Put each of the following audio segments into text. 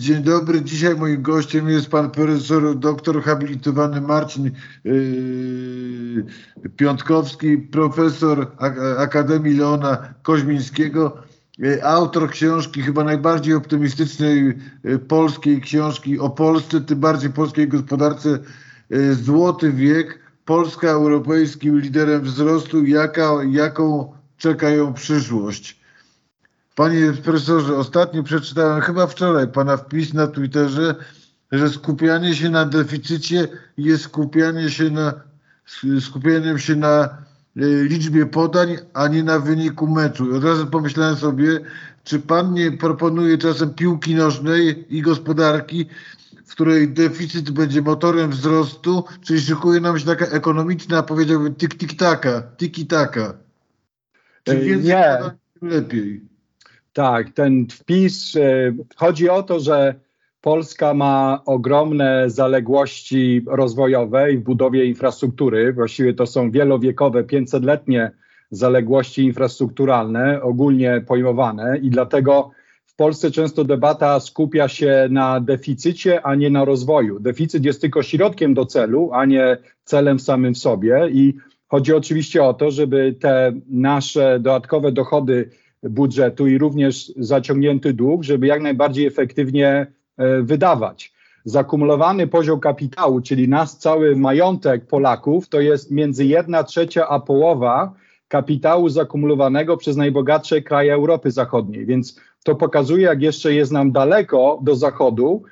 Dzień dobry. Dzisiaj moim gościem jest pan profesor doktor habilitowany Marcin yy, Piątkowski, profesor Akademii Leona Koźmińskiego, yy, autor książki chyba najbardziej optymistycznej yy, polskiej książki o Polsce, tym bardziej polskiej gospodarce Złoty wiek. Polska europejskim liderem wzrostu, jaka, jaką czekają przyszłość. Panie profesorze, ostatnio przeczytałem, chyba wczoraj, pana wpis na Twitterze, że skupianie się na deficycie jest skupianie się na, skupianiem się na e, liczbie podań, a nie na wyniku meczu. Od razu pomyślałem sobie, czy pan nie proponuje czasem piłki nożnej i gospodarki, w której deficyt będzie motorem wzrostu, czyli szykuje nam się taka ekonomiczna, powiedziałbym, tik-tik-taka, tiki-taka. Czy e, więcej nie. Lepiej. Tak, ten wpis, e, chodzi o to, że Polska ma ogromne zaległości rozwojowe w budowie infrastruktury. Właściwie to są wielowiekowe, 500-letnie zaległości infrastrukturalne, ogólnie pojmowane, i dlatego w Polsce często debata skupia się na deficycie, a nie na rozwoju. Deficyt jest tylko środkiem do celu, a nie celem samym w sobie. I chodzi oczywiście o to, żeby te nasze dodatkowe dochody budżetu i również zaciągnięty dług, żeby jak najbardziej efektywnie e, wydawać. Zakumulowany poziom kapitału, czyli nasz cały majątek Polaków, to jest między jedna trzecia a połowa kapitału zakumulowanego przez najbogatsze kraje Europy Zachodniej. Więc to pokazuje, jak jeszcze jest nam daleko do Zachodu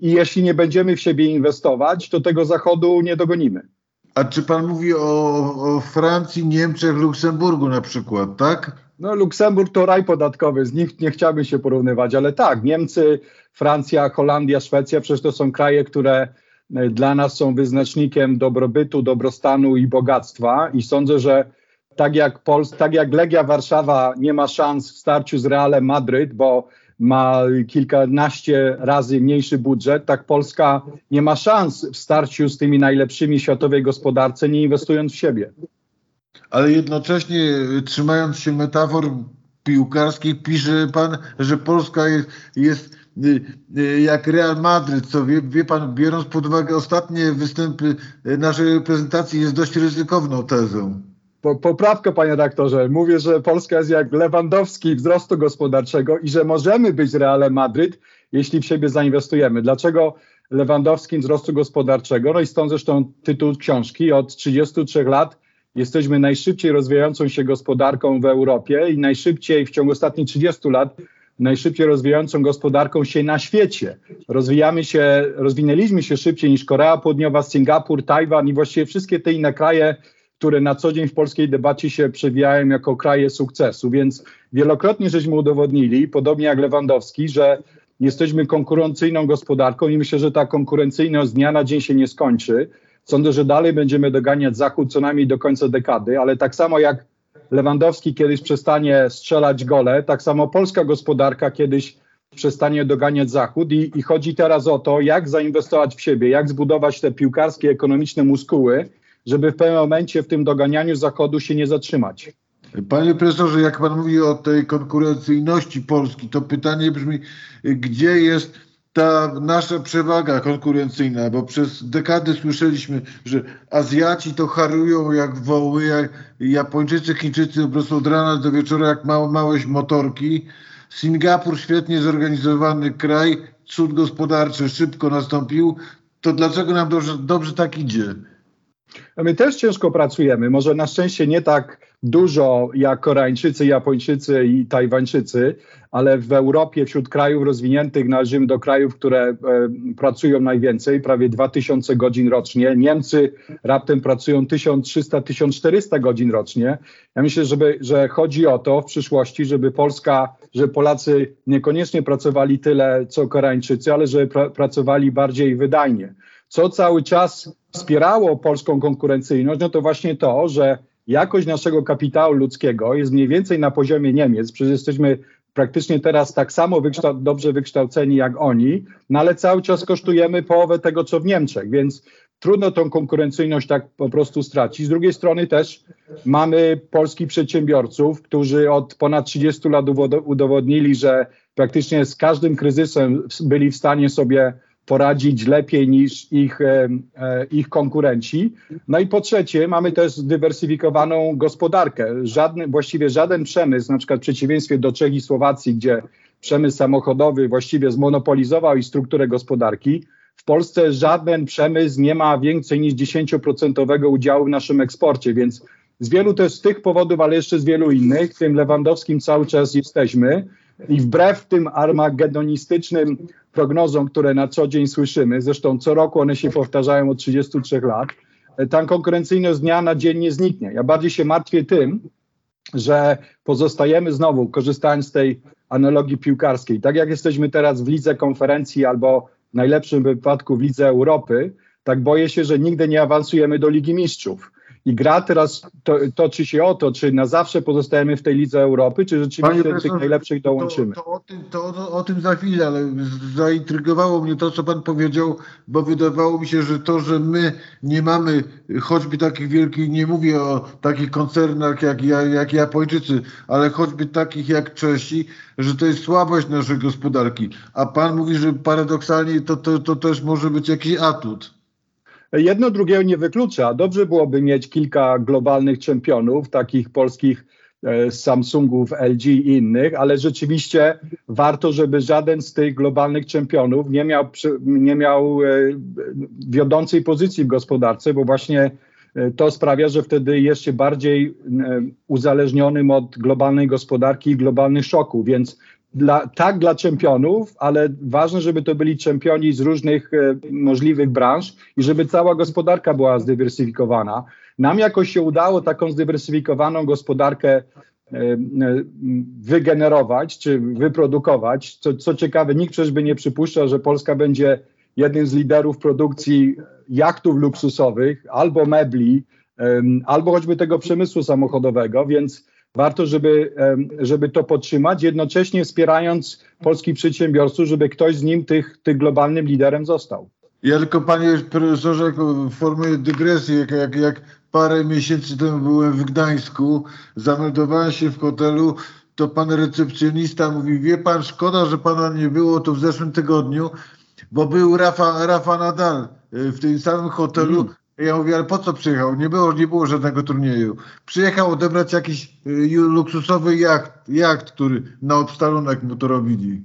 i jeśli nie będziemy w siebie inwestować, to tego Zachodu nie dogonimy. A czy pan mówi o, o Francji, Niemczech, Luksemburgu na przykład, tak? No, Luksemburg to raj podatkowy, z nich nie chciałbym się porównywać, ale tak, Niemcy, Francja, Holandia, Szwecja, przecież to są kraje, które e, dla nas są wyznacznikiem dobrobytu, dobrostanu i bogactwa. I sądzę, że tak jak, Pols tak jak Legia Warszawa nie ma szans w starciu z Realem Madryt, bo ma kilkanaście razy mniejszy budżet, tak Polska nie ma szans w starciu z tymi najlepszymi światowej gospodarce, nie inwestując w siebie ale jednocześnie trzymając się metafor piłkarskich, pisze pan, że Polska jest, jest y, y, jak Real Madryt, co wie, wie pan, biorąc pod uwagę ostatnie występy naszej reprezentacji, jest dość ryzykowną tezą. Po, poprawkę, panie redaktorze. Mówię, że Polska jest jak Lewandowski wzrostu gospodarczego i że możemy być Realem Madryt, jeśli w siebie zainwestujemy. Dlaczego Lewandowskim wzrostu gospodarczego? No i stąd zresztą tytuł książki. Od 33 lat Jesteśmy najszybciej rozwijającą się gospodarką w Europie i najszybciej w ciągu ostatnich 30 lat najszybciej rozwijającą gospodarką się na świecie. Rozwijamy się, rozwinęliśmy się szybciej niż Korea Południowa, Singapur, Tajwan i właściwie wszystkie te inne kraje, które na co dzień w polskiej debacie się przewijają jako kraje sukcesu. Więc wielokrotnie żeśmy udowodnili, podobnie jak Lewandowski, że jesteśmy konkurencyjną gospodarką i myślę, że ta konkurencyjność z dnia na dzień się nie skończy. Sądzę, że dalej będziemy doganiać Zachód co najmniej do końca dekady, ale tak samo jak Lewandowski kiedyś przestanie strzelać gole, tak samo polska gospodarka kiedyś przestanie doganiać Zachód i, i chodzi teraz o to, jak zainwestować w siebie, jak zbudować te piłkarskie, ekonomiczne muskuły, żeby w pewnym momencie w tym doganianiu Zachodu się nie zatrzymać. Panie profesorze, jak pan mówi o tej konkurencyjności Polski, to pytanie brzmi, gdzie jest ta nasza przewaga konkurencyjna, bo przez dekady słyszeliśmy, że Azjaci to harują jak woły, jak Japończycy, Chińczycy po prostu od rana do wieczora jak małe, małe motorki. Singapur, świetnie zorganizowany kraj, cud gospodarczy szybko nastąpił. To dlaczego nam dobrze, dobrze tak idzie? My też ciężko pracujemy, może na szczęście nie tak dużo jak Koreańczycy, Japończycy i Tajwańczycy, ale w Europie wśród krajów rozwiniętych należymy do krajów, które e, pracują najwięcej, prawie 2000 godzin rocznie. Niemcy raptem pracują 1300-1400 godzin rocznie. Ja myślę, żeby, że chodzi o to w przyszłości, żeby Polska, że Polacy niekoniecznie pracowali tyle co Koreańczycy, ale żeby pra pracowali bardziej wydajnie. Co cały czas wspierało polską konkurencyjność, no to właśnie to, że jakość naszego kapitału ludzkiego jest mniej więcej na poziomie Niemiec, przecież jesteśmy praktycznie teraz tak samo wykształ dobrze wykształceni jak oni, no ale cały czas kosztujemy połowę tego, co w Niemczech, więc trudno tą konkurencyjność tak po prostu stracić. Z drugiej strony też mamy polskich przedsiębiorców, którzy od ponad 30 lat udowodnili, że praktycznie z każdym kryzysem byli w stanie sobie poradzić lepiej niż ich, e, e, ich konkurenci. No i po trzecie, mamy też zdywersyfikowaną gospodarkę. Żadny, właściwie żaden przemysł, na przykład w przeciwieństwie do Czech i Słowacji, gdzie przemysł samochodowy właściwie zmonopolizował i strukturę gospodarki, w Polsce żaden przemysł nie ma więcej niż 10% udziału w naszym eksporcie, więc z wielu też z tych powodów, ale jeszcze z wielu innych, tym Lewandowskim cały czas jesteśmy i wbrew tym armagedonistycznym prognozom, które na co dzień słyszymy, zresztą co roku one się powtarzają od 33 lat, ta konkurencyjność z dnia na dzień nie zniknie. Ja bardziej się martwię tym, że pozostajemy znowu, korzystając z tej analogii piłkarskiej, tak jak jesteśmy teraz w lidze konferencji albo w najlepszym wypadku w lidze Europy, tak boję się, że nigdy nie awansujemy do Ligi Mistrzów. I gra teraz to, toczy się o to, czy na zawsze pozostajemy w tej lidze Europy, czy rzeczywiście do tych najlepszych dołączymy. To, to, o, tym, to o, tym za chwilę, ale zaintrygowało mnie to, co pan powiedział, bo wydawało mi się, że to, że my nie mamy choćby takich wielkich, nie mówię o takich koncernach jak, jak Japończycy, ale choćby takich jak Czesi, że to jest słabość naszej gospodarki. A pan mówi, że paradoksalnie to, to, to też może być jakiś atut. Jedno drugiego nie wyklucza. Dobrze byłoby mieć kilka globalnych czempionów, takich polskich e, Samsungów, LG i innych, ale rzeczywiście warto, żeby żaden z tych globalnych czempionów nie miał, nie miał e, wiodącej pozycji w gospodarce, bo właśnie e, to sprawia, że wtedy jest się bardziej uzależnionym od globalnej gospodarki i globalnych szoków, więc dla, tak dla czempionów, ale ważne, żeby to byli czempioni z różnych e, możliwych branż i żeby cała gospodarka była zdywersyfikowana. Nam jakoś się udało taką zdywersyfikowaną gospodarkę e, e, wygenerować czy wyprodukować. Co, co ciekawe, nikt przecież by nie przypuszczał, że Polska będzie jednym z liderów produkcji jachtów luksusowych albo mebli, albo choćby tego przemysłu samochodowego, więc Warto, żeby, żeby to podtrzymać, jednocześnie wspierając polskich przedsiębiorców, żeby ktoś z nim tych, tych globalnym liderem został. Ja tylko panie profesorze, w formie dygresji, jak, jak, jak parę miesięcy temu byłem w Gdańsku, zameldowałem się w hotelu, to pan recepcjonista mówi, wie pan, szkoda, że pana nie było tu w zeszłym tygodniu, bo był Rafa, Rafa Nadal y, w tym samym hotelu, mm. Ja mówię, ale po co przyjechał? Nie było, nie było żadnego turnieju. Przyjechał odebrać jakiś y, luksusowy jacht, jacht, który na obstalunek mu to robili.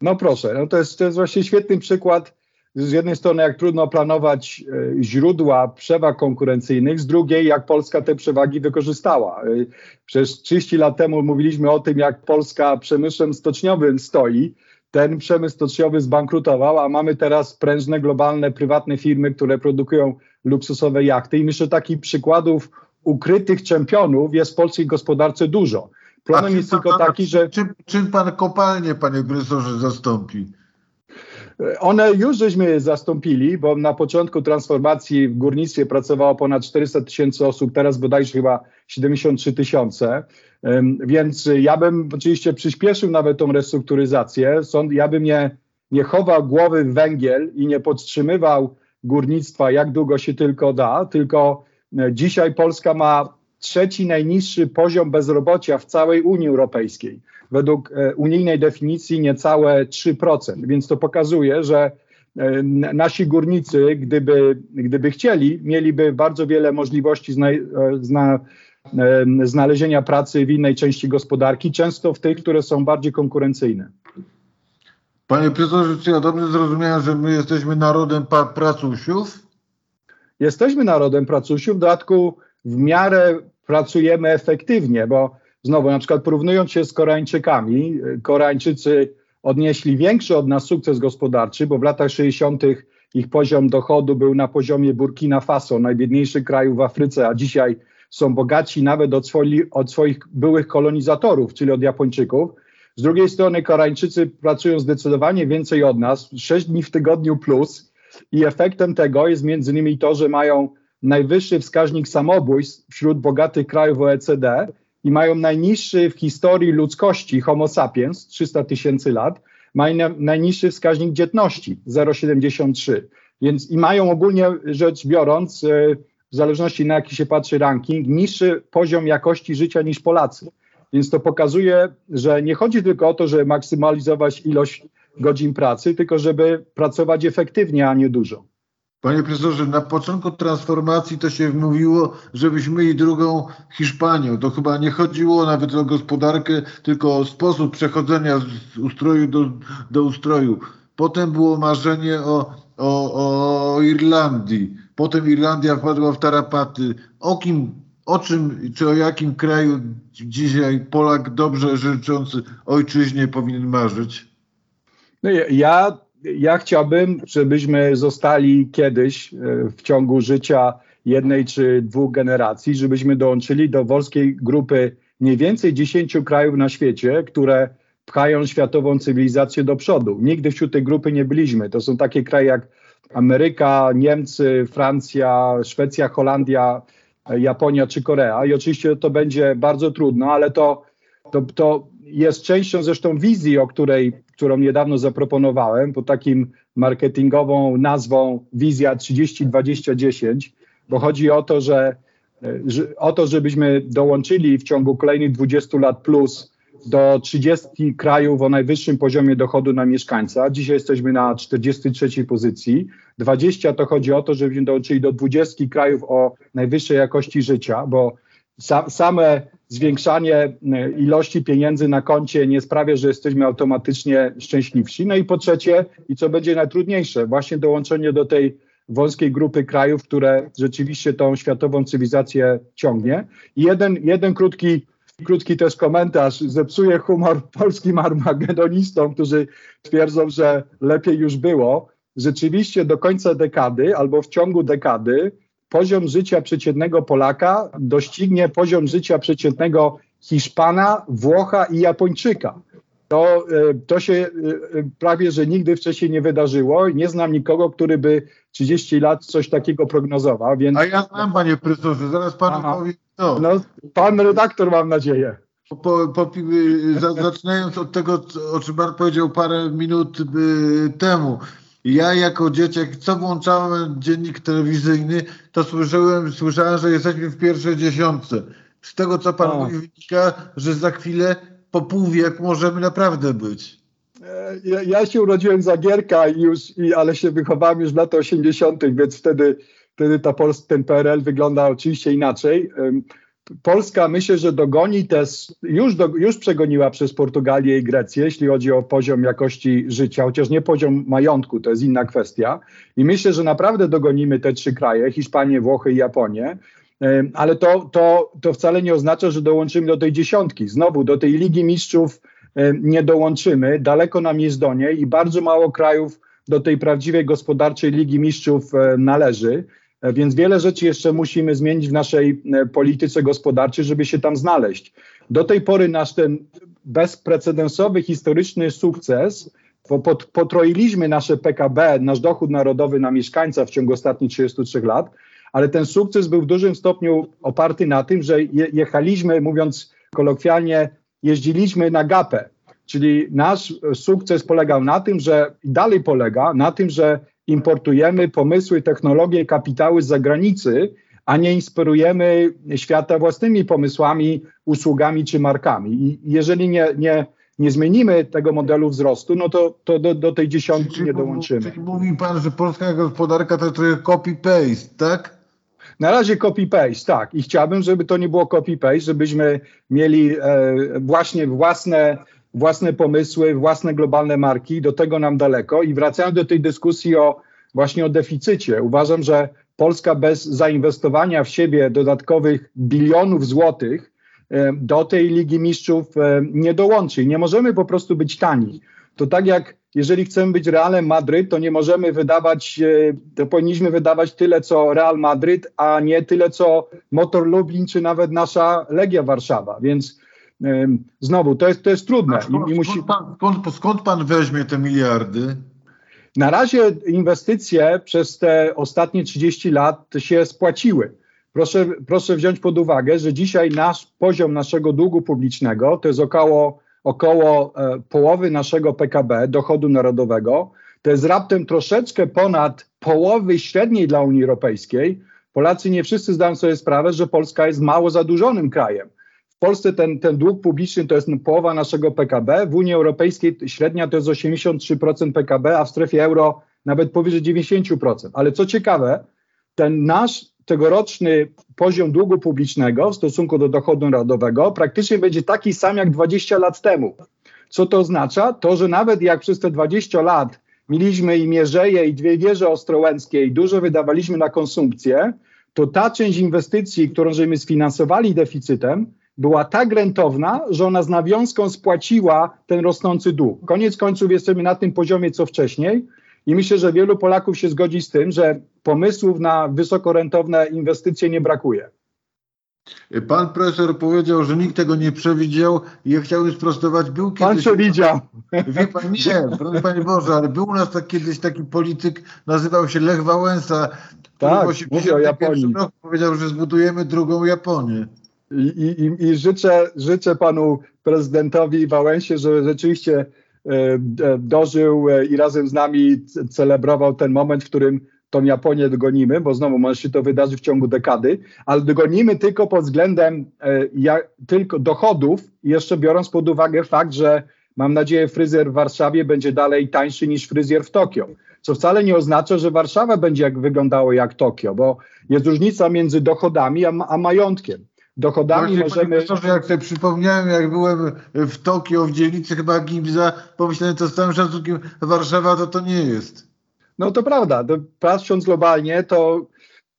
No proszę, no to jest, to jest właśnie świetny przykład. Z jednej strony, jak trudno planować y, źródła przewag konkurencyjnych, z drugiej, jak Polska te przewagi wykorzystała. Y, przecież 30 lat temu mówiliśmy o tym, jak Polska przemysłem stoczniowym stoi ten przemysł stoczniowy zbankrutował, a mamy teraz prężne, globalne, prywatne firmy, które produkują luksusowe jachty. I myślę, że takich przykładów ukrytych czempionów jest w polskiej gospodarce dużo. Problem jest tylko taki, że. Czym, czym pan kopalnie, panie profesorze, zastąpi? One już żeśmy zastąpili, bo na początku transformacji w górnictwie pracowało ponad 400 tysięcy osób, teraz bodajże chyba 73 tysiące. Więc ja bym oczywiście przyspieszył nawet tą restrukturyzację. Ja bym nie, nie chował głowy w węgiel i nie podtrzymywał górnictwa jak długo się tylko da, tylko e, dzisiaj Polska ma trzeci najniższy poziom bezrobocia w całej Unii Europejskiej. Według e, unijnej definicji niecałe 3%, więc to pokazuje, że e, nasi górnicy, gdyby, gdyby chcieli, mieliby bardzo wiele możliwości zna, zna, znalezienia pracy w innej części gospodarki, często w tych, które są bardziej konkurencyjne. Panie profesorze, czy ja dobrze zrozumiałem, że my jesteśmy narodem pracusiów? Jesteśmy narodem pracusiów, w dodatku w miarę pracujemy efektywnie, bo znowu na przykład porównując się z Koreańczykami, Koreańczycy odnieśli większy od nas sukces gospodarczy, bo w latach 60. ich poziom dochodu był na poziomie Burkina Faso, najbiedniejszych kraju w Afryce, a dzisiaj są bogaci nawet od, od swoich byłych kolonizatorów, czyli od Japończyków. Z drugiej strony Koreańczycy pracują zdecydowanie więcej od nas, 6 dni w tygodniu plus i efektem tego jest między innymi to, że mają najwyższy wskaźnik samobójstw wśród bogatych krajów OECD i mają najniższy w historii ludzkości Homo sapiens, 300 tysięcy lat, mają najniższy wskaźnik dzietności, 0,73. Więc i mają ogólnie rzecz biorąc, e, w zależności na jaki się patrzy ranking, niższy poziom jakości życia niż Polacy. Więc to pokazuje, że nie chodzi tylko o to, żeby maksymalizować ilość godzin pracy, tylko żeby pracować efektywnie, a nie dużo. Panie profesorze, na początku transformacji to się mówiło, żebyśmy mieli drugą Hiszpanią. To chyba nie chodziło nawet o gospodarkę, tylko o sposób przechodzenia z ustroju do, do ustroju. Potem było marzenie o, o, o Irlandii. Potem Irlandia wpadła w tarapaty. O kim, o czym, czy o jakim kraju dzisiaj Polak dobrze życzący ojczyźnie powinien marzyć? No ja, ja chciałbym, żebyśmy zostali kiedyś e, w ciągu życia jednej czy dwóch generacji, żebyśmy dołączyli do wolskiej grupy mniej więcej 10 krajów na świecie, które pchają światową cywilizację do przodu. Nigdy wśród tej grupy nie byliśmy. To są takie kraje jak Ameryka, Niemcy, Francja, Szwecja, Holandia, Japonia czy Korea. I oczywiście to będzie bardzo trudno, ale to, to, to jest częścią zresztą wizji, o której, którą niedawno zaproponowałem, pod takim marketingową nazwą Wizja 30-20-10, bo chodzi o to, że, że o to, żebyśmy dołączyli w ciągu kolejnych 20 lat plus do 30 krajów o najwyższym poziomie dochodu na mieszkańca. Dzisiaj jesteśmy na 43 pozycji. 20 to chodzi o to, żebyśmy dołączyli do 20 krajów o najwyższej jakości życia, bo sa, same zwiększanie e, ilości pieniędzy na koncie nie sprawia, że jesteśmy automatycznie szczęśliwsi. No i po trzecie, i co będzie najtrudniejsze, właśnie dołączenie do tej wąskiej grupy krajów, które rzeczywiście tą światową cywilizację ciągnie. I jeden, jeden krótki krótki też komentarz, zepsuje humor polskim armagedonistom, którzy twierdzą, że lepiej już było. Rzeczywiście do końca dekady albo w ciągu dekady poziom życia przeciętnego Polaka doścignie poziom życia przeciętnego Hiszpana, Włocha i Japończyka. To, e, to się e, prawie, że nigdy wcześniej nie wydarzyło. Nie znam nikogo, który by 30 lat coś takiego prognozował. Więc... A ja znam, panie profesorze, zaraz panu Aha. powiem co. No, pan redaktor mam nadzieję. Po, po, zaczynając od tego, o czym pan powiedział parę minut y, temu. Ja jako dzieciak, co włączałem dziennik telewizyjny, to słyszałem, słyszałem, że jesteśmy w pierwszej dziesiątce. Z tego, co pan mówi, wynika, że za chwilę po pół wieku możemy naprawdę być. E, ja, ja się urodziłem za Gierka, i już, i, ale się wychowałem już w latach 80., więc wtedy, wtedy ta Pols ten PRL wygląda oczywiście inaczej. Polska myślę, że dogoni też, już, do, już przegoniła przez Portugalię i Grecję, jeśli chodzi o poziom jakości życia, chociaż nie poziom majątku, to jest inna kwestia. I myślę, że naprawdę dogonimy te trzy kraje, Hiszpanię, Włochy i Japonię. Ale to, to, to wcale nie oznacza, że dołączymy do tej dziesiątki. Znowu do tej Ligi Mistrzów nie dołączymy, daleko nam jest do niej i bardzo mało krajów do tej prawdziwej gospodarczej Ligi Mistrzów należy. E, więc wiele rzeczy jeszcze musimy zmienić w naszej e, polityce gospodarczej, żeby się tam znaleźć. Do tej pory nasz ten bezprecedensowy, historyczny sukces, bo potroiliśmy nasze PKB, nasz dochód narodowy na mieszkańca w ciągu ostatnich 33 lat, ale ten sukces był w dużym stopniu oparty na tym, że jechaliśmy, mówiąc kolokwialnie, jeździliśmy na gapę. Czyli nasz sukces polegał na tym, że dalej polega na tym, że importujemy pomysły, technologie, kapitały z zagranicy, a nie inspirujemy świata własnymi pomysłami, usługami czy markami. I jeżeli nie, nie, nie zmienimy tego modelu wzrostu, no to, to do, do tej dziesiątki czyli, nie dołączymy. Czyli mówi pan, że polska gospodarka to trochę copy-paste, tak? Na razie copy-paste, tak. I chciałbym, żeby to nie było copy-paste, żebyśmy mieli e, właśnie własne własne pomysły, własne globalne marki, do tego nam daleko. I wracając do tej dyskusji o właśnie o deficycie, uważam, że Polska bez zainwestowania w siebie dodatkowych bilionów złotych e, do tej Ligi Mistrzów e, nie dołączy. Nie możemy po prostu być tani. To tak jak jeżeli chcemy być Realem Madryt, to nie możemy wydawać, e, to powinniśmy wydawać tyle co Real Madryt, a nie tyle co Motor Lublin czy nawet nasza Legia Warszawa. Więc Znowu, to jest, to jest trudne. Skąd, I, i musi... skąd, pan, skąd, skąd pan weźmie te miliardy? Na razie inwestycje przez te ostatnie 30 lat się spłaciły. Proszę, proszę wziąć pod uwagę, że dzisiaj nasz poziom naszego długu publicznego to jest około, około e, połowy naszego PKB, dochodu narodowego. to jest raptem troszeczkę ponad połowy średniej dla Unii Europejskiej. Polacy nie wszyscy zdają sobie sprawę, że Polska jest mało zadłużonym krajem. Polsce ten, ten dług publiczny to jest połowa naszego PKB, w Unii Europejskiej średnia to jest 83% PKB, a w strefie euro nawet powyżej 90%. Ale co ciekawe, ten nasz tegoroczny poziom długu publicznego w stosunku do dochodu narodowego praktycznie będzie taki sam jak 20 lat temu. Co to oznacza? To, że nawet jak przez te 20 lat mieliśmy i Mierzeje, i dwie wieże ostrołęckie i dużo wydawaliśmy na konsumpcję, to ta część inwestycji, którą żeśmy sfinansowali deficytem, była tak rentowna, że ona z nawiązką spłaciła ten rosnący dług. Koniec końców jesteśmy na tym poziomie co wcześniej i myślę, że wielu Polaków się zgodzi z tym, że pomysłów na wysokorentowne inwestycje nie brakuje. Pan profesor powiedział, że nikt tego nie przewidział i ja chciałbym sprostować. Był Pan kiedyś... przewidział. Wie pan, nie, proszę Panie Boże, ale był u nas tak, kiedyś taki polityk, nazywał się Lech Wałęsa, który Tak, w mówię o 81 Japonii. roku powiedział, że zbudujemy drugą Japonię. I, i, i- życzę, życzę panu prezydentowi Wałęsie, że rzeczywiście e, dożył e, i razem z nami celebrował ten moment, w którym tą Japonię dogonimy, bo znowu może się to wydarzyć w ciągu dekady, ale dogonimy tylko pod względem e, tylko dochodów, jeszcze biorąc pod uwagę fakt, że mam nadzieję fryzjer w Warszawie będzie dalej tańszy niż fryzjer w Tokio. Co wcale nie oznacza, że Warszawa będzie jak wyglądało jak Tokio, bo jest różnica między dochodami a, a majątkiem. Dochodami Właśnie, możemy. profesorze, jak sobie przypomniałem, jak byłem w Tokio, w dzielnicy chyba Gimza, pomyślałem, to z całym szacunkiem Warszawa to to nie jest. No to prawda. Patrząc globalnie, to,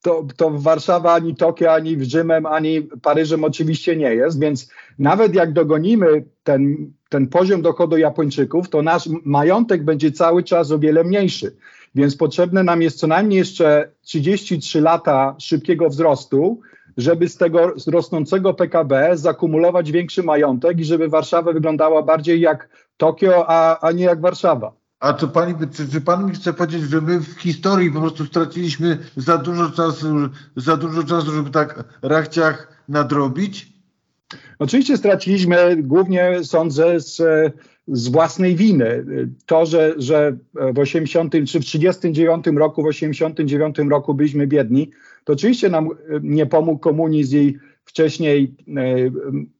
to, to Warszawa ani Tokio, ani Rzymem, ani Paryżem oczywiście nie jest, więc nawet jak dogonimy ten, ten poziom dochodu Japończyków, to nasz majątek będzie cały czas o wiele mniejszy. Więc potrzebne nam jest co najmniej jeszcze 33 lata szybkiego wzrostu, żeby z tego rosnącego PKB zakumulować większy majątek i żeby Warszawa wyglądała bardziej jak Tokio, a, a nie jak Warszawa. A to pani, czy, czy pan mi chce powiedzieć, że my w historii po prostu straciliśmy za dużo czasu, za dużo czasu, żeby tak rachciach nadrobić? Oczywiście straciliśmy głównie, sądzę, z, z własnej winy. To, że, że w 80 czy w 39 roku, w 89 roku byliśmy biedni, to oczywiście nam nie pomógł komunizm i wcześniej e,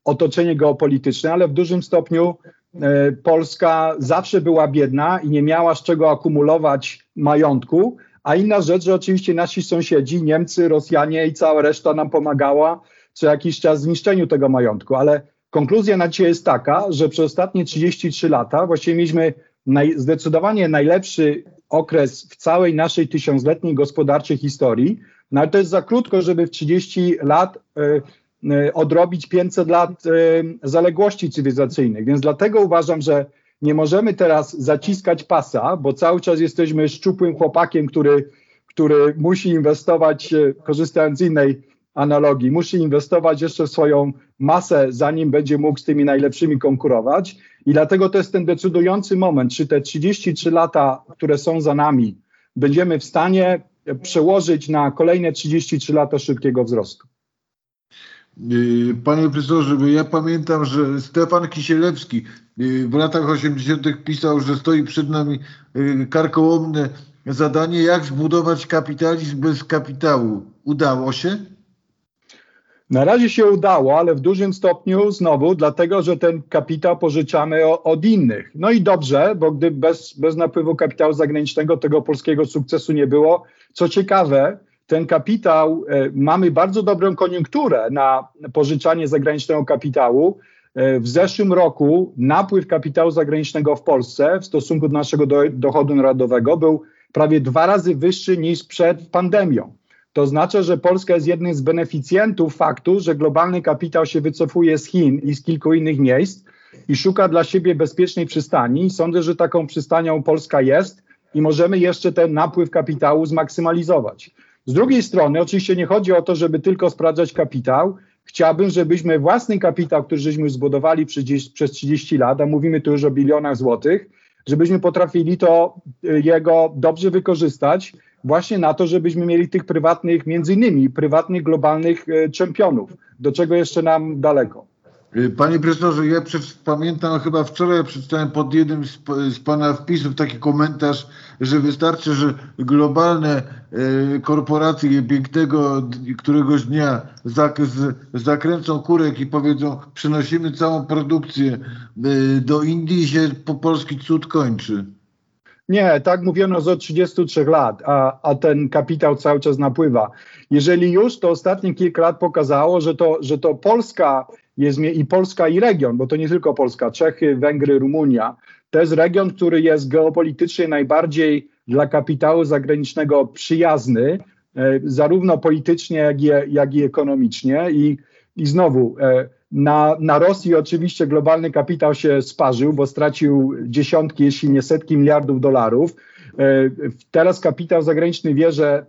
otoczenie geopolityczne, ale w dużym stopniu e, Polska zawsze była biedna i nie miała z czego akumulować majątku, a inna rzecz, że oczywiście nasi sąsiedzi, Niemcy, Rosjanie i cała reszta nam pomagała co jakiś czas w zniszczeniu tego majątku, ale konkluzja na dzisiaj jest taka, że przez ostatnie 33 lata właściwie mieliśmy naj, zdecydowanie najlepszy okres w całej naszej tysiącletniej gospodarczej historii, no ale to jest za krótko, żeby w 30 lat y, y, odrobić 500 lat y, zaległości cywilizacyjnych, więc dlatego uważam, że nie możemy teraz zaciskać pasa, bo cały czas jesteśmy szczupłym chłopakiem, który, który musi inwestować, e, korzystając z innej analogii, musi inwestować jeszcze w swoją masę, zanim będzie mógł z tymi najlepszymi konkurować. I dlatego to jest ten decydujący moment, czy te 33 lata, które są za nami, będziemy w stanie przełożyć na kolejne 33 lata szybkiego wzrostu. Yy, Panie profesorze, ja pamiętam, że Stefan Kisielewski yy, w latach 80. pisał, że stoi przed nami yy, karkołomne zadanie, jak zbudować kapitalizm bez kapitału. Udało się? Na razie się udało, ale w dużym stopniu znowu dlatego, że ten kapitał pożyczamy od innych. No i dobrze, bo gdy bez, bez napływu kapitału zagranicznego tego polskiego sukcesu nie było. Co ciekawe, ten kapitał, e, mamy bardzo dobrą koniunkturę na pożyczanie zagranicznego kapitału. E, w zeszłym roku napływ kapitału zagranicznego w Polsce w stosunku do naszego do, dochodu narodowego był prawie dwa razy wyższy niż przed pandemią. To oznacza, że Polska jest jednym z beneficjentów faktu, że globalny kapitał się wycofuje z Chin i z kilku innych miejsc i szuka dla siebie bezpiecznej przystani. Sądzę, że taką przystanią Polska jest i możemy jeszcze ten napływ kapitału zmaksymalizować. Z drugiej strony, oczywiście nie chodzi o to, żeby tylko sprawdzać kapitał. Chciałbym, żebyśmy własny kapitał, który żeśmy zbudowali przez, przez 30 lat, a mówimy tu już o bilionach złotych, żebyśmy potrafili to y, jego dobrze wykorzystać właśnie na to, żebyśmy mieli tych prywatnych, między innymi prywatnych globalnych e, czempionów, do czego jeszcze nam daleko. Y, Panie profesorze, ja przed, pamiętam, chyba wczoraj przeczytałem pod jednym z, z Pana wpisów taki komentarz, że wystarczy, że globalne y, korporacje pięknego któregoś dnia zak, z, zakręcą kurek i powiedzą, przenosimy całą produkcję do Indii i się po polski cud kończy. Nie, tak mówiono od 33 lat, a, a ten kapitał cały czas napływa. Jeżeli już, to ostatnie kilka lat pokazało, że to, że to Polska jest i Polska i region, bo to nie tylko Polska, Czechy, Węgry, Rumunia. To jest region, który jest geopolitycznie najbardziej dla kapitału zagranicznego przyjazny, e, zarówno politycznie, jak i, jak i ekonomicznie. I, i znowu, e, na, na Rosji oczywiście globalny kapitał się sparzył, bo stracił dziesiątki, jeśli nie setki miliardów dolarów. E, Teraz kapitał zagraniczny wie, że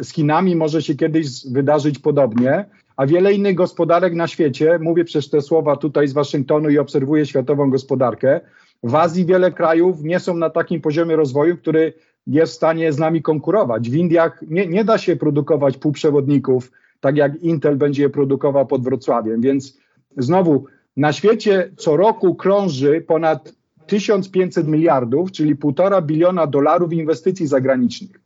z Chinami może się kiedyś wydarzyć podobnie, a wiele innych gospodarek na świecie, mówię przez te słowa tutaj z Waszyngtonu i obserwuję światową gospodarkę, w Azji wiele krajów nie są na takim poziomie rozwoju, który jest w stanie z nami konkurować. W Indiach nie, nie da się produkować półprzewodników, tak jak Intel będzie je produkował pod Wrocławiem, więc znowu na świecie co roku krąży ponad 1500 miliardów, czyli półtora biliona dolarów inwestycji zagranicznych.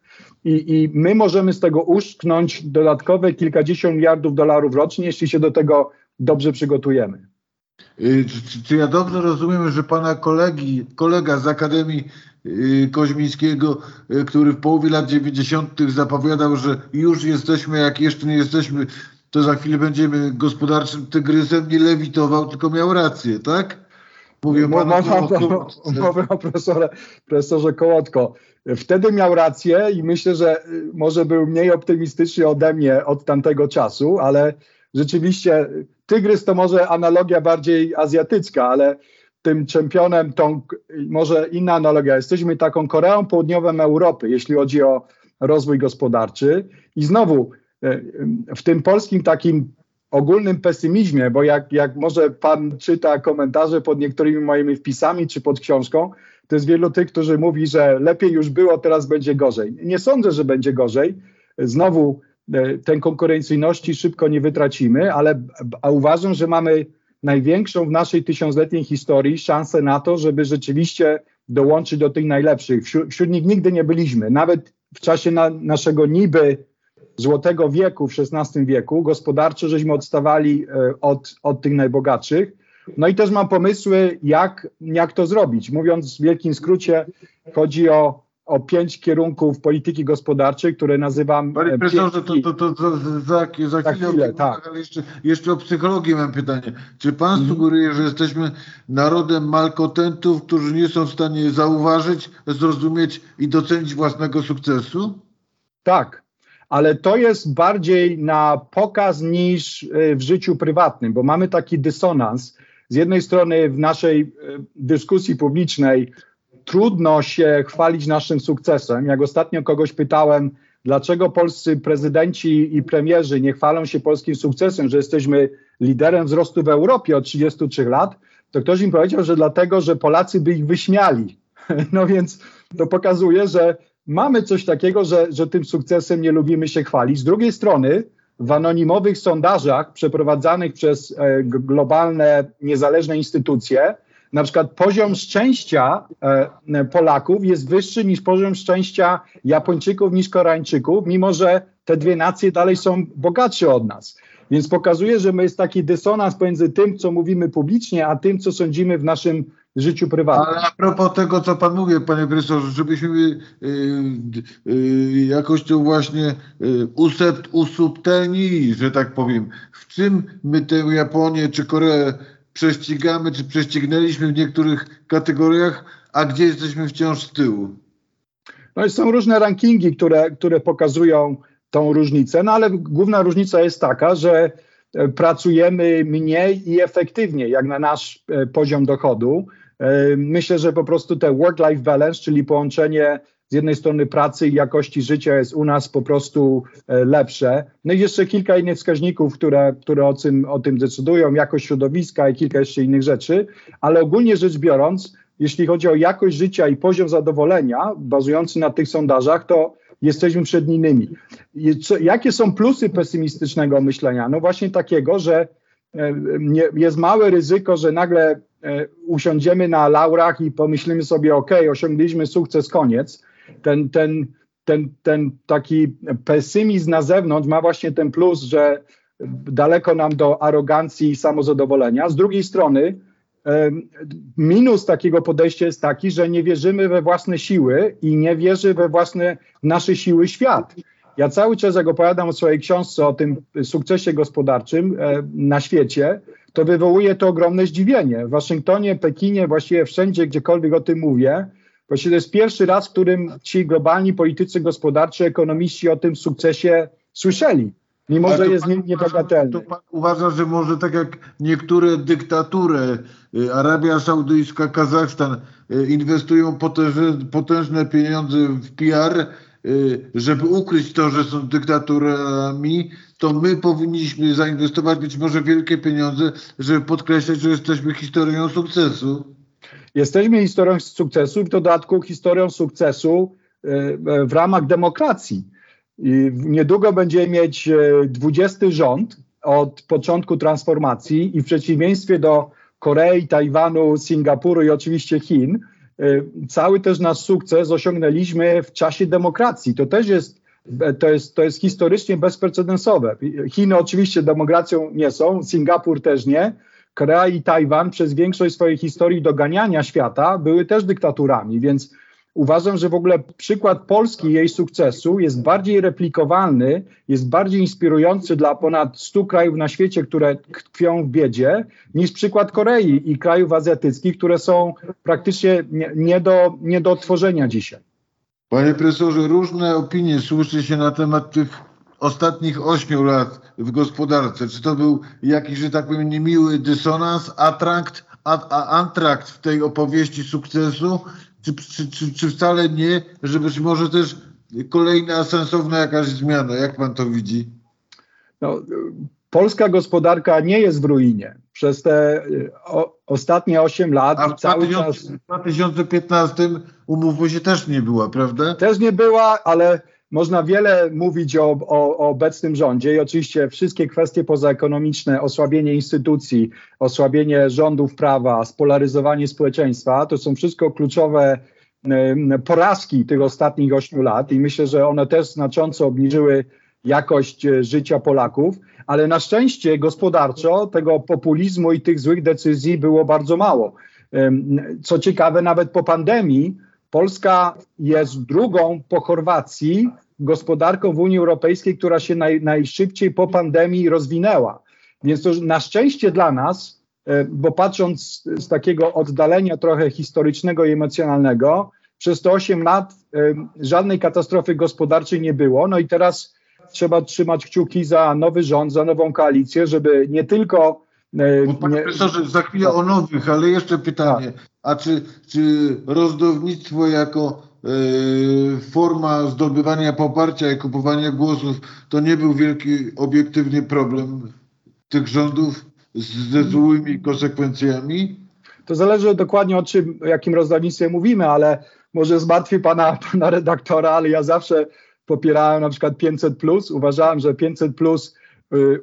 I, I my możemy z tego uszknąć dodatkowe kilkadziesiąt miliardów dolarów rocznie, jeśli się do tego dobrze przygotujemy. Y, Czy, czy, czy ja dobrze rozumiem, że pana kolegi, kolega z Akademii y, Koźmińskiego, y, który w połowie lat 90. zapowiadał, że już jesteśmy, jak jeszcze nie jesteśmy, to za chwilę będziemy gospodarczym tygrysem, nie lewitował, tylko miał rację, tak? Mówię panu Mowa to- mowa o profesorze, profesorze Kołotko. Wtedy miał rację i myślę, że y, może był mniej optymistyczny ode mnie od tamtego czasu, ale rzeczywiście tygrys to może analogia bardziej azjatycka, ale tym czempionem, tą może inna analogia. Jesteśmy taką Koreą Południową Europy, jeśli chodzi o rozwój gospodarczy. I znowu w tym polskim takim ogólnym pesymizmie, bo jak, jak może pan czyta komentarze pod niektórymi moimi wpisami czy pod książką, to jest wielu tych, którzy mówi, że lepiej już było, teraz będzie gorzej. Nie sądzę, że będzie gorzej. Znowu e, tej konkurencyjności szybko nie wytracimy, ale a uważam, że mamy największą w naszej tysiącletniej historii szansę na to, żeby rzeczywiście dołączyć do tych najlepszych. Wśród, wśród nich nigdy nie byliśmy. Nawet w czasie na, naszego niby złotego wieku w XVI wieku gospodarczo żeśmy odstawali e, od, od tych najbogatszych. No i też mam pomysły, jak, jak to zrobić. Mówiąc w wielkim skrócie, chodzi o, o pięć kierunków polityki gospodarczej, które nazywam. Panie e, profesorze, to, to, to, to za, za, za chwilę, chwilę, tak. ale jeszcze, jeszcze o psychologii mam pytanie. Czy pan Mhm. sugeruje, że jesteśmy narodem malkontentów, którzy nie są w stanie zauważyć, zrozumieć i docenić własnego sukcesu? Tak, ale to jest bardziej na pokaz niż y, w życiu prywatnym, bo mamy taki dysonans. Z jednej strony w naszej y, dyskusji publicznej trudno się chwalić naszym sukcesem. Jak ostatnio kogoś pytałem, dlaczego polscy prezydenci i premierzy nie chwalą się polskim sukcesem, że jesteśmy liderem wzrostu w Europie od 33 lat, to ktoś im powiedział, że dlatego, że Polacy by ich wyśmiali. No więc to pokazuje, że mamy coś takiego, że, że tym sukcesem nie lubimy się chwalić. Z drugiej strony, w anonimowych sondażach przeprowadzanych przez e, globalne, niezależne instytucje, na przykład poziom szczęścia e, Polaków jest wyższy niż poziom szczęścia Japończyków, niż Koreańczyków, mimo że te dwie nacje dalej są bogatsze od nas. Więc pokazuje, że jest taki dysonans pomiędzy tym, co mówimy publicznie, a tym, co sądzimy w naszym życiu prywatnym. Ale a propos tego, co pan mówi, panie profesorze, żebyśmy y, y, jakoś to właśnie y, usept, usubtelnili, że tak powiem. W czym my tę Japonię czy Koreę prześcigamy, czy prześcignęliśmy w niektórych kategoriach, a gdzie jesteśmy wciąż z tyłu? No i są różne rankingi, które, które pokazują tą różnicę, no ale główna różnica jest taka, że e, pracujemy mniej i efektywniej, jak na nasz e, poziom dochodu. E, Myślę, że po prostu te work-life balance, czyli połączenie z jednej strony pracy i jakości życia jest u nas po prostu e, lepsze. No i jeszcze kilka innych wskaźników, które, które o, tym, o tym decydują, jakość środowiska i kilka jeszcze innych rzeczy, ale ogólnie rzecz biorąc, jeśli chodzi o jakość życia i poziom zadowolenia bazujący na tych sondażach, to jesteśmy przed innymi. Jakie są plusy pesymistycznego myślenia? No właśnie takiego, że e, jest małe ryzyko, że nagle usiądziemy na laurach i pomyślimy sobie, ok, osiągnęliśmy sukces, koniec. Ten, ten, ten, ten taki pesymizm na zewnątrz ma właśnie ten plus, że daleko nam do arogancji i samozadowolenia. Z drugiej strony, minus takiego podejścia jest taki, że nie wierzymy we własne siły i nie wierzy we własne nasze siły świat. Ja cały czas, jak opowiadam o swojej książce, o tym sukcesie gospodarczym e, na świecie, to wywołuje to ogromne zdziwienie. W Waszyngtonie, Pekinie, właściwie wszędzie, gdziekolwiek o tym mówię, właściwie to jest pierwszy raz, w którym ci globalni politycy gospodarczy, ekonomiści o tym sukcesie słyszeli. Mimo, że jest niebagatelny. Uważam, że może tak jak niektóre dyktatury, y, Arabia Saudyjska, Kazachstan, y, inwestują potężne, potężne pieniądze w PR, żeby ukryć to, że są dyktaturami, to my powinniśmy zainwestować być może wielkie pieniądze, żeby podkreślać, że jesteśmy historią sukcesu. Jesteśmy historią sukcesu, w dodatku historią sukcesu w ramach demokracji i niedługo będziemy mieć 20 e, rząd od początku transformacji i w przeciwieństwie do Korei, Tajwanu, Singapuru i oczywiście Chin, cały też nasz sukces osiągnęliśmy w czasie demokracji. To też jest, to jest, to jest historycznie bezprecedensowe. Chiny oczywiście demokracją nie są, Singapur też nie. Korea i Tajwan przez większość swojej historii doganiania świata były też dyktaturami, więc uważam, że w ogóle przykład Polski jej sukcesu jest bardziej replikowalny, jest bardziej inspirujący dla ponad 100 krajów na świecie, które tkwią w biedzie, niż przykład Korei i krajów azjatyckich, które są praktycznie nie, do, nie do odtworzenia dzisiaj. Panie profesorze, różne opinie słyszy się na temat tych ostatnich ośmiu lat w gospodarce. Czy to był jakiś, że tak powiem, niemiły dysonans, atrakt, antrakt w tej opowieści sukcesu, czy, czy, czy, czy wcale nie, że być może też kolejna sensowna jakaś zmiana? Jak pan to widzi? No, polska gospodarka nie jest w ruinie. Przez te o, ostatnie 8 lat A w cały 2000, czas. W 2015 umówmy się też nie była, prawda? Też nie była, ale można wiele mówić o, o, o, obecnym rządzie i oczywiście wszystkie kwestie pozaekonomiczne, osłabienie instytucji, osłabienie rządów prawa, spolaryzowanie społeczeństwa, to są wszystko kluczowe porażki tych ostatnich ośmiu lat i myślę, że one też znacząco obniżyły jakość e, życia Polaków, ale na szczęście gospodarczo tego populizmu i tych złych decyzji było bardzo mało. Co ciekawe, nawet po pandemii Polska jest drugą po Chorwacji gospodarką w Unii Europejskiej, która się naj, najszybciej po pandemii rozwinęła. Więc to na szczęście dla nas, e, bo patrząc z takiego oddalenia trochę historycznego i emocjonalnego, przez te 8 lat e, żadnej katastrofy gospodarczej nie było. No i teraz trzeba trzymać kciuki za nowy rząd, za nową koalicję, żeby nie tylko. E, panie profesorze, za chwilę o nowych, ale jeszcze pytanie. Tak. A czy, czy rozdawnictwo jako Yy, forma zdobywania poparcia i kupowania głosów to nie był wielki obiektywny problem tych rządów ze złymi konsekwencjami? To zależy dokładnie o czym, jakim rozdawnictwie mówimy, ale może zmartwi pana, pana redaktora, ale ja zawsze popierałem na przykład 500. Uważałem, że 500 plus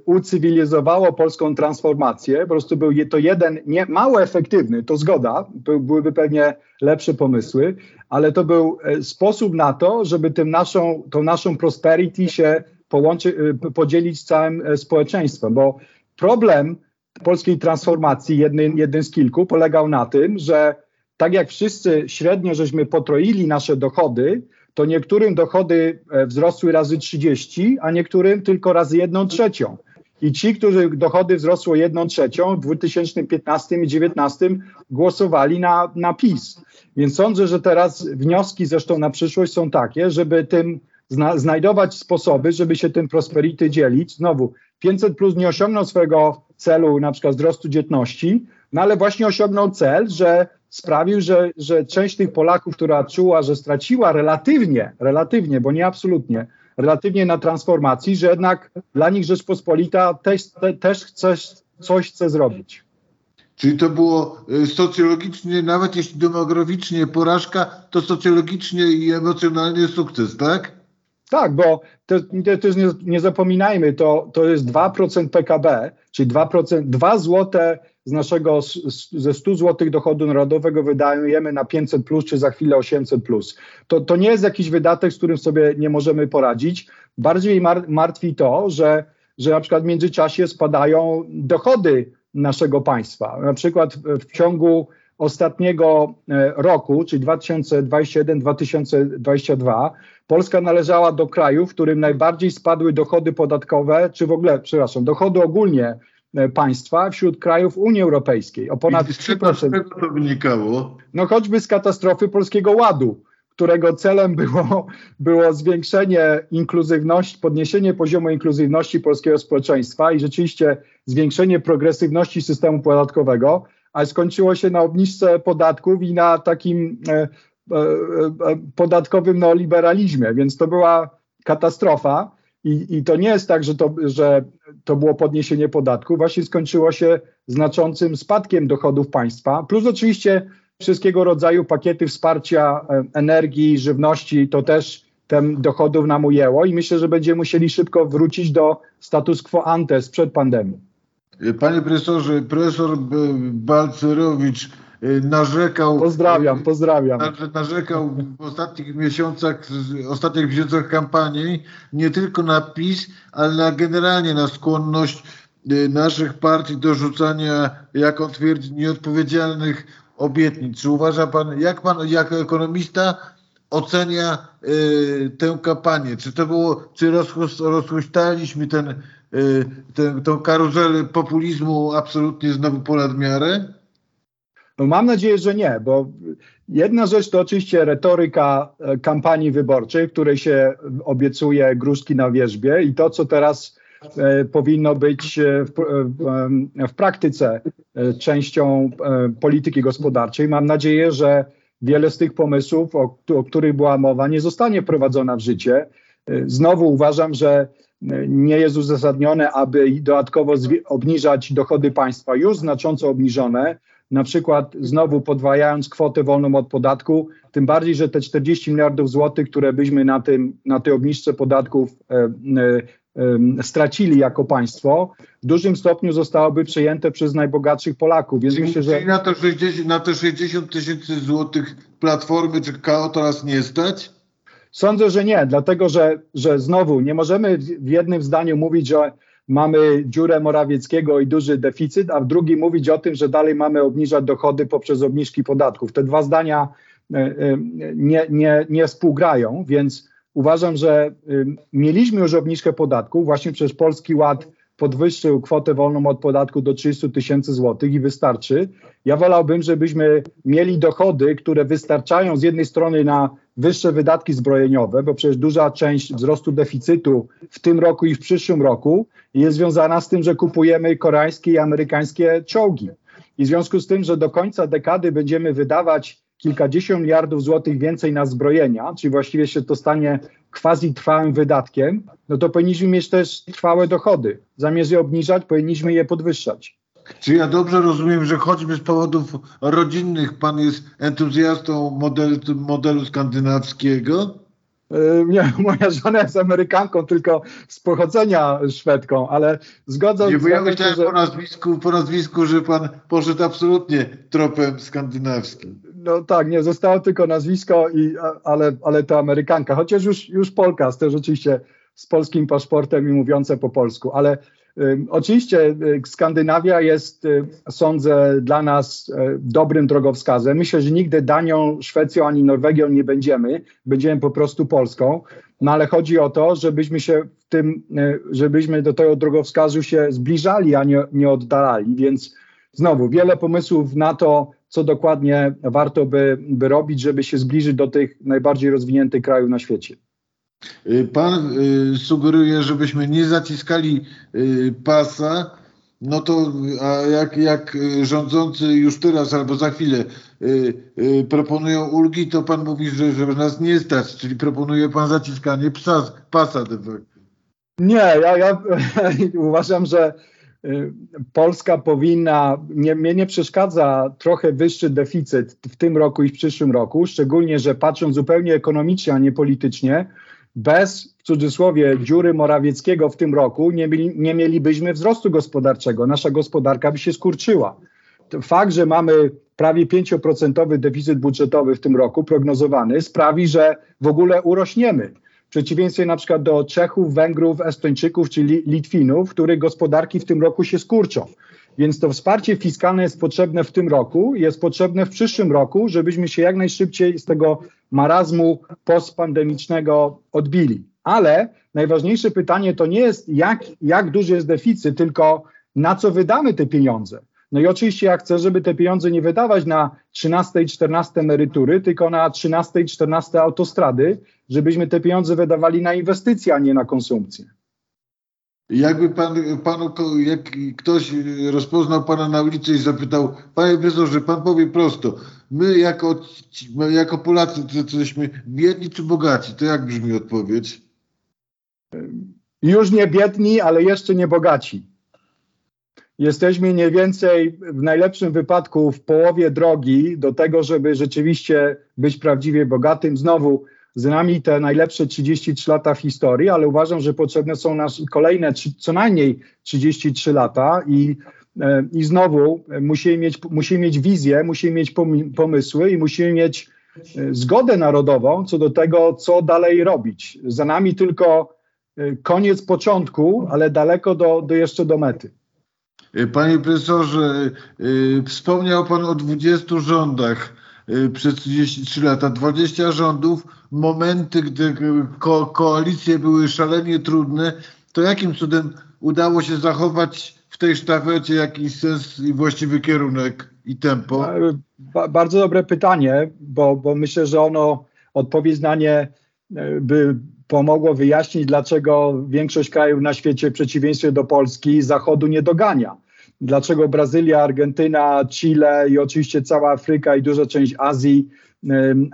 ucywilizowało polską transformację. Po prostu był to jeden, nie, mało efektywny, to zgoda, byłyby pewnie lepsze pomysły, ale to był e, sposób na to, żeby tym naszą, tą naszą prosperity się połączy, y, podzielić z całym e, społeczeństwem, bo problem polskiej transformacji, jednym, jeden z kilku, polegał na tym, że tak jak wszyscy średnio żeśmy potroili nasze dochody, to niektórym dochody e, wzrosły razy 30, a niektórym tylko razy 1 trzecią. I ci, których dochody wzrosło 1 trzecią w 2015 i 2019 głosowali na, na PiS. Więc sądzę, że teraz wnioski zresztą na przyszłość są takie, żeby tym zna, znajdować sposoby, żeby się tym prosperity dzielić. Znowu, 500 plus nie osiągnął swojego celu, na przykład wzrostu dzietności, no ale właśnie osiągnął cel, że sprawił, że, że część tych Polaków, która czuła, że straciła relatywnie, relatywnie, bo nie absolutnie, relatywnie na transformacji, że jednak dla nich Rzeczpospolita też, te, też chce, coś chce zrobić. Czyli to było y, socjologicznie, nawet jeśli demograficznie porażka, to socjologicznie i emocjonalnie sukces, tak? Tak, bo to, to też nie, nie, zapominajmy, to, to jest 2% PKB, czyli 2%, 2 złote z naszego, ze 100 zł dochodu narodowego wydajemy na 500 plus, czy za chwilę 800 plus. To, to nie jest jakiś wydatek, z którym sobie nie możemy poradzić. Bardziej mar, martwi to, że, że na przykład w międzyczasie spadają dochody naszego państwa. Na przykład w ciągu ostatniego e, roku, czyli 2021-2022, Polska należała do krajów, w którym najbardziej spadły dochody podatkowe, czy w ogóle, przepraszam, dochody ogólnie państwa wśród krajów Unii Europejskiej. O ponad I z czego, z czego to wynikało? No choćby z katastrofy Polskiego Ładu, którego celem było, było zwiększenie inkluzywności, podniesienie poziomu inkluzywności polskiego społeczeństwa i rzeczywiście zwiększenie progresywności systemu podatkowego, ale skończyło się na obniżce podatków i na takim e, e, e, podatkowym neoliberalizmie, więc to była katastrofa. I, I, to nie jest tak, że to, że to było podniesienie podatku, właśnie skończyło się znaczącym spadkiem dochodów państwa, plus oczywiście wszystkiego rodzaju pakiety wsparcia energii, żywności, to też ten dochodów nam ujęło i myślę, że będziemy musieli szybko wrócić do status quo ante sprzed pandemii. Panie profesorze, profesor Balcerowicz narzekał. Pozdrawiam, pozdrawiam. Narzekał w ostatnich miesiącach, ostatnich miesiącach kampanii nie tylko na PiS, ale na generalnie na skłonność y, naszych partii do rzucania, jak on twierdzi, nieodpowiedzialnych obietnic. Czy uważa pan, jak pan jako ekonomista ocenia y, tę kampanię? Czy to było, czy rozhuśtaliśmy ten Y, tę, tą karuzelę populizmu absolutnie znowu ponad miarę? No mam nadzieję, że nie, bo jedna rzecz to oczywiście retoryka e, kampanii wyborczej, w której się obiecuje gruszki na wierzbie i to, co teraz e, powinno być e, w, w, w praktyce e, częścią e, polityki gospodarczej. Mam nadzieję, że wiele z tych pomysłów, o, o których była mowa, nie zostanie wprowadzona w życie. E, znowu uważam, że nie jest uzasadnione, aby dodatkowo obniżać dochody państwa już znacząco obniżone, na przykład znowu podwajając kwotę wolną od podatku, tym bardziej, że te 40 miliardów złotych, które byśmy na, tym, na tej obniżce podatków e, e, stracili jako państwo, w dużym stopniu zostałoby przejęte przez najbogatszych Polaków. Więc czyli, myślę, że... na, to 60, na te 60 tysięcy złotych platformy czy KO teraz nie stać? Sądzę, że nie, dlatego że, że znowu nie możemy w jednym zdaniu mówić, że mamy dziurę Morawieckiego i duży deficyt, a w drugim mówić o tym, że dalej mamy obniżać dochody poprzez obniżki podatków. Te dwa zdania e, e, nie, nie, nie współgrają, więc uważam, że e, mieliśmy już obniżkę podatków właśnie przez Polski Ład podwyższył kwotę wolną od podatku do 300 tysięcy złotych i wystarczy. Ja wolałbym, żebyśmy mieli dochody, które wystarczają z jednej strony na wyższe wydatki zbrojeniowe, bo przecież duża część wzrostu deficytu w tym roku i w przyszłym roku jest związana z tym, że kupujemy koreańskie i amerykańskie czołgi. I w związku z tym, że do końca dekady będziemy wydawać kilkadziesiąt miliardów złotych więcej na zbrojenia, czyli właściwie się to stanie quasi trwałym wydatkiem, no to powinniśmy mieć też trwałe dochody. Zamiast je obniżać, powinniśmy je podwyższać. Czy ja dobrze rozumiem, że choćby z powodów rodzinnych pan jest entuzjastą modelu, modelu skandynawskiego? E, nie, moja żona jest Amerykanką, tylko z pochodzenia Szwedką, ale zgodzę się. Nie, bo ja myślałem że... po, nazwisku, po nazwisku, że pan poszedł absolutnie tropem skandynawskim. No tak, nie, zostało tylko nazwisko, i, ale, ale to Amerykanka, chociaż już, już Polka, to rzeczywiście z polskim paszportem i mówiące po polsku, ale Oczywiście y, Skandynawia jest, y, sądzę, dla nas y, dobrym drogowskazem. Myślę, że nigdy Danią, Szwecją ani Norwegią nie będziemy, będziemy po prostu Polską. No ale chodzi o to, żebyśmy się w tym, żebyśmy do tego drogowskazu się zbliżali, a nie, nie oddalali. Więc znowu wiele pomysłów na to, co dokładnie warto by, by robić, żeby się zbliżyć do tych najbardziej rozwiniętych krajów na świecie. Y, pan y, sugeruje, żebyśmy nie zaciskali y, pasa, no to a jak, jak rządzący już teraz albo za chwilę proponują ulgi, to pan mówi, że, że nas nie stać, czyli proponuje pan zaciskanie psa, pasa. Nie, ja, ja uważam, że Polska powinna, nie, mnie nie przeszkadza trochę wyższy deficyt w tym roku i w przyszłym roku, szczególnie, że patrząc zupełnie ekonomicznie, a nie politycznie, bez, w cudzysłowie, dziury Morawieckiego w tym roku nie, mieli, nie mielibyśmy wzrostu gospodarczego. Nasza gospodarka by się skurczyła. Fakt, że mamy prawie 5% deficyt budżetowy w tym roku prognozowany, sprawi, że w ogóle urośniemy. W przeciwieństwie na przykład do Czechów, Węgrów, Estończyków czy Litwinów, których gospodarki w tym roku się skurczą. Więc to wsparcie fiskalne jest potrzebne w tym roku, jest potrzebne w przyszłym roku, żebyśmy się jak najszybciej z tego marazmu postpandemicznego odbili. Ale najważniejsze pytanie to nie jest, jak, jak duży jest deficyt, tylko na co wydamy te pieniądze. No i oczywiście ja chcę, żeby te pieniądze nie wydawać na 13 i 14 emerytury, tylko na 13 i 14 autostrady, żebyśmy te pieniądze wydawali na inwestycje, a nie na konsumpcję. Jakby pan, panu, jak ktoś rozpoznał pana na ulicy i zapytał, panie profesorze, pan powie prosto, my jako, jako Polacy to jesteśmy biedni czy bogaci? To jak brzmi odpowiedź? Już nie biedni, ale jeszcze nie bogaci. Jesteśmy mniej więcej w najlepszym wypadku w połowie drogi do tego, żeby rzeczywiście być prawdziwie bogatym. Znowu z nami te najlepsze 33 lata w historii, ale uważam, że potrzebne są nas kolejne co najmniej 33 lata i, e, i znowu musimy mieć, musimy mieć wizję, musimy mieć pomysły i musimy mieć e, zgodę narodową co do tego, co dalej robić. Za nami tylko e, koniec początku, ale daleko do, do jeszcze do mety. Panie profesorze, wspomniał Pan o 20 rządach przez 33 lata. 20 rządów momenty, gdy ko koalicje były szalenie trudne, to jakim cudem udało się zachować w tej sztafecie jakiś sens i właściwy kierunek i tempo? Ba bardzo dobre pytanie, bo, bo myślę, że ono odpowiedź na nie e, by pomogło wyjaśnić, dlaczego większość krajów na świecie w przeciwieństwie do Polski Zachodu nie dogania. Dlaczego Brazylia, Argentyna, Chile i oczywiście cała Afryka i duża część Azji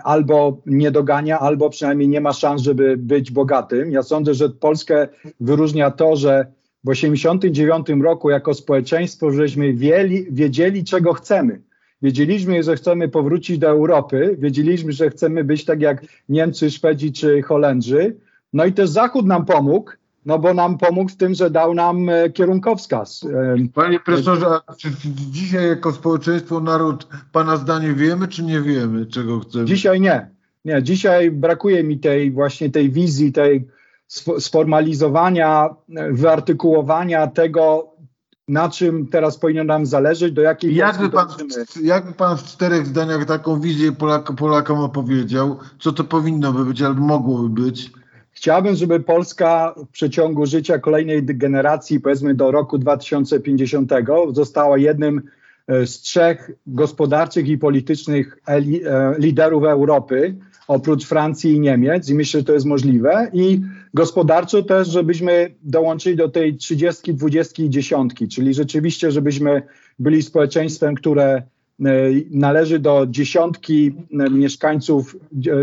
albo nie dogania, albo przynajmniej nie ma szans, żeby być bogatym. Ja sądzę, że Polskę wyróżnia to, że w 1989 roku jako społeczeństwo żeśmy wieli, wiedzieli, czego chcemy. Wiedzieliśmy, że chcemy powrócić do Europy, wiedzieliśmy, że chcemy być tak jak Niemcy, Szwedzi czy Holendrzy. No i też Zachód nam pomógł, no bo nam pomógł w tym, że dał nam e, kierunkowskaz. Panie profesorze, a czy dzisiaj jako społeczeństwo, naród, pana zdanie wiemy, czy nie wiemy, czego chcemy? Dzisiaj nie. Nie, dzisiaj brakuje mi tej właśnie tej wizji, tej sformalizowania, wyartykułowania tego, na czym teraz powinno nam zależeć, do jakiej jakby pan, jakby pan w czterech zdaniach taką wizję Polak, Polakom opowiedział, co to powinno by być albo mogłoby być? Chciałbym, żeby Polska w przeciągu życia kolejnej generacji, powiedzmy do roku 2050, została jednym e, z trzech gospodarczych i politycznych e, liderów Europy, oprócz Francji i Niemiec, i myślę, że to jest możliwe. I gospodarczo też, żebyśmy dołączyli do tej 30, 20 i dziesiątki, czyli rzeczywiście, żebyśmy byli społeczeństwem, które E, należy do dziesiątki mieszkańców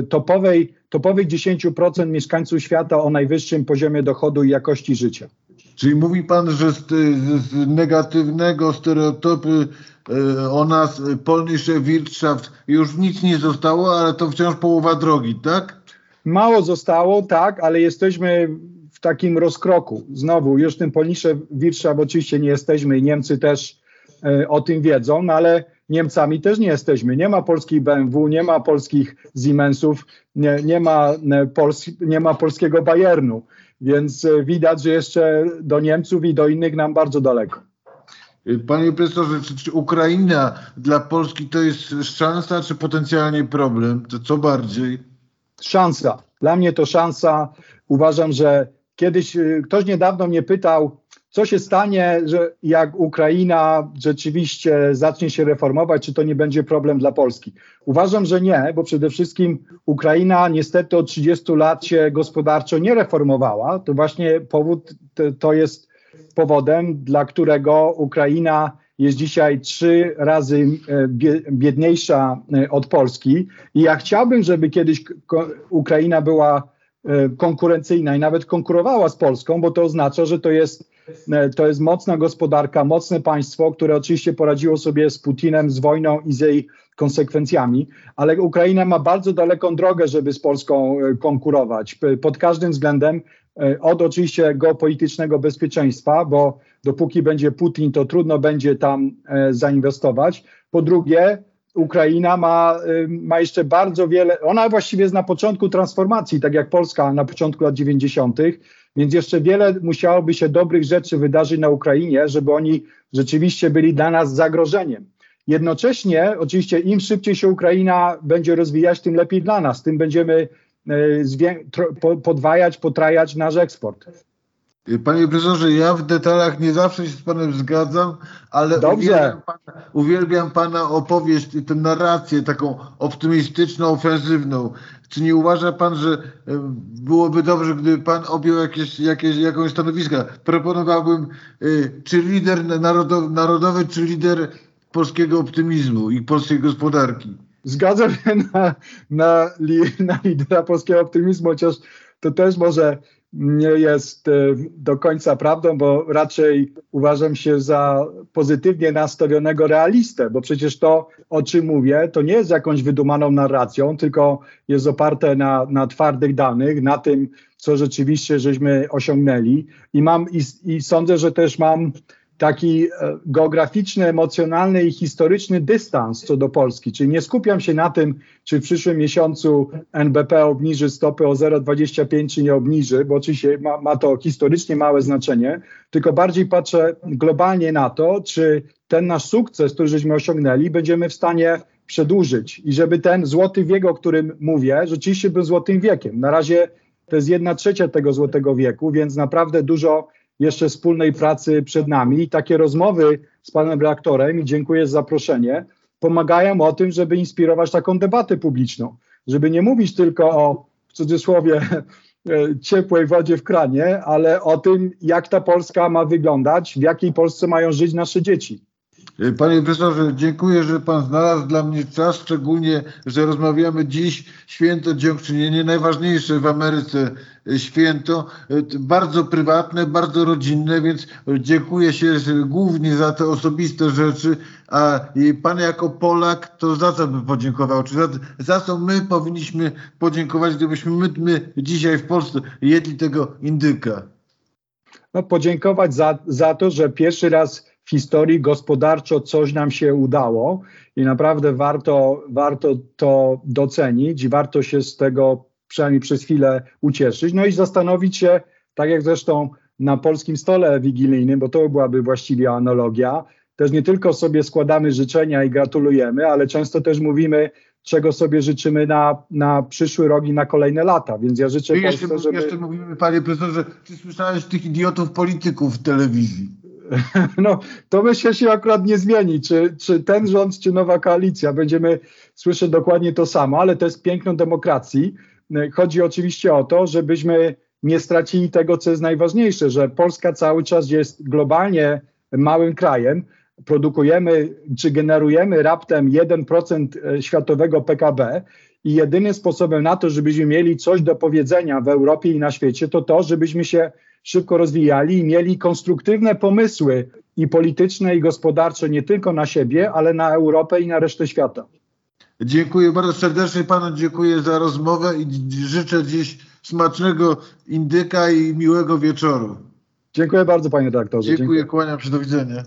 topowej, topowych 10% mieszkańców świata o najwyższym poziomie dochodu i jakości życia. Czyli mówi pan, że z, z negatywnego stereotypu o nas polnische Wirtschaft już nic nie zostało, ale to wciąż połowa drogi, tak? Mało zostało, tak, ale jesteśmy w takim rozkroku. Znowu, już tym polnische Wirtschaft oczywiście nie jesteśmy i Niemcy też o tym wiedzą, no ale Niemcami też nie jesteśmy. Nie ma polskich BMW, nie ma polskich Siemensów, nie, nie, ma, e, Pols nie ma polskiego Bayernu, więc e, widać, że jeszcze do Niemców i do innych nam bardzo daleko. Panie profesorze, czy, czy Ukraina dla Polski to jest szansa, czy potencjalnie problem? To co bardziej? Szansa. Dla mnie to szansa. Uważam, że kiedyś e, ktoś niedawno mnie pytał, co się stanie, że jak Ukraina rzeczywiście zacznie się reformować, czy to nie będzie problem dla Polski? Uważam, że nie, bo przede wszystkim Ukraina niestety od 30 lat się gospodarczo nie reformowała. To właśnie powód, to jest powodem, dla którego Ukraina jest dzisiaj trzy razy e, biedniejsza e, od Polski. I ja chciałbym, żeby kiedyś Ukraina była e, konkurencyjna i nawet konkurowała z Polską, bo to oznacza, że to jest, to jest mocna gospodarka, mocne państwo, które oczywiście poradziło sobie z Putinem, z wojną i z jej konsekwencjami, ale Ukraina ma bardzo daleką drogę, żeby z Polską e, konkurować pod każdym względem, od oczywiście geopolitycznego bezpieczeństwa, bo dopóki będzie Putin, to trudno będzie tam zainwestować. Po drugie, Ukraina ma, ma jeszcze bardzo wiele, ona właściwie jest na początku transformacji, tak jak Polska na początku lat 90., więc jeszcze wiele musiałoby się dobrych rzeczy wydarzyć na Ukrainie, żeby oni rzeczywiście byli dla nas zagrożeniem. Jednocześnie, oczywiście, im szybciej się Ukraina będzie rozwijać, tym lepiej dla nas, tym będziemy e, podwajać, potrajać nasz eksport. Panie profesorze, ja w detalach nie zawsze się z panem zgadzam, ale uwielbiam pana, uwielbiam pana opowieść, tę narrację taką optymistyczną, ofensywną. Czy nie uważa pan, że e, byłoby dobrze, gdyby pan objął jakieś, jakieś, jakąś stanowiska? Proponowałbym, e, czy lider narodowy, narodowy, czy lider polskiego optymizmu i polskiej gospodarki? Zgadzam się na, na, na lidera polskiego optymizmu, chociaż to też może nie jest e, do końca prawdą, bo raczej uważam się za pozytywnie nastawionego realistę, bo przecież to, o czym mówię, to nie jest jakąś wydumaną narracją, tylko jest oparte na, na twardych danych, na tym, co rzeczywiście żeśmy osiągnęli. I mam i, i sądzę, że też mam taki e, geograficzny, emocjonalny i historyczny dystans co do Polski. Czyli nie skupiam się na tym, czy w przyszłym miesiącu NBP obniży stopy o 0,25 czy nie obniży, bo oczywiście ma, ma to historycznie małe znaczenie, tylko bardziej patrzę globalnie na to, czy ten nasz sukces, który żeśmy osiągnęli, będziemy w stanie przedłużyć i żeby ten złoty wiek, o którym mówię, rzeczywiście był złotym wiekiem. Na razie to jest jedna trzecia tego złotego wieku, więc naprawdę dużo jeszcze wspólnej pracy przed nami. I takie rozmowy z panem reaktorem, i dziękuję za zaproszenie, pomagają o tym, żeby inspirować taką debatę publiczną, żeby nie mówić tylko o, w cudzysłowie, ciepłej wodzie w kranie, ale o tym, jak ta Polska ma wyglądać, w jakiej Polsce mają żyć nasze dzieci. Panie profesorze, dziękuję, że pan znalazł dla mnie czas, szczególnie, że rozmawiamy dziś święto dziękczynienie, najważniejsze w Ameryce święto, bardzo prywatne, bardzo rodzinne, więc dziękuję się głównie za te osobiste rzeczy, a pan jako Polak, to za co by podziękował? Czy za, za co my powinniśmy podziękować, gdybyśmy my, my dzisiaj w Polsce jedli tego indyka? No, podziękować za, za to, że pierwszy raz w historii gospodarczo coś nam się udało i naprawdę warto, warto to docenić i warto się z tego przynajmniej przez chwilę ucieszyć. No i zastanowić się, tak jak zresztą na polskim stole wigilijnym, bo to byłaby właściwie analogia, też nie tylko sobie składamy życzenia i gratulujemy, ale często też mówimy, czego sobie życzymy na, na przyszły rok i na kolejne lata. Więc ja życzę I jeszcze, Polsce, żeby... Jeszcze mówimy, panie profesorze, czy słyszałeś tych idiotów polityków w telewizji? No, to myślę się akurat nie zmieni, czy, czy ten rząd, czy nowa koalicja. Będziemy słyszeć dokładnie to samo, ale to jest piękno demokracji. Chodzi oczywiście o to, żebyśmy nie stracili tego, co jest najważniejsze, że Polska cały czas jest globalnie małym krajem. Produkujemy czy generujemy raptem 1% e, światowego PKB i jedynym sposobem na to, żebyśmy mieli coś do powiedzenia w Europie i na świecie, to to, żebyśmy się szybko rozwijali i mieli konstruktywne pomysły i polityczne, i gospodarcze nie tylko na siebie, ale na Europę i na resztę świata. Dziękuję bardzo serdecznie panu, dziękuję za rozmowę i życzę dziś smacznego indyka i miłego wieczoru. Dziękuję bardzo panie doktorze. Dziękuję, dziękuję. kłaniam się, do widzenia.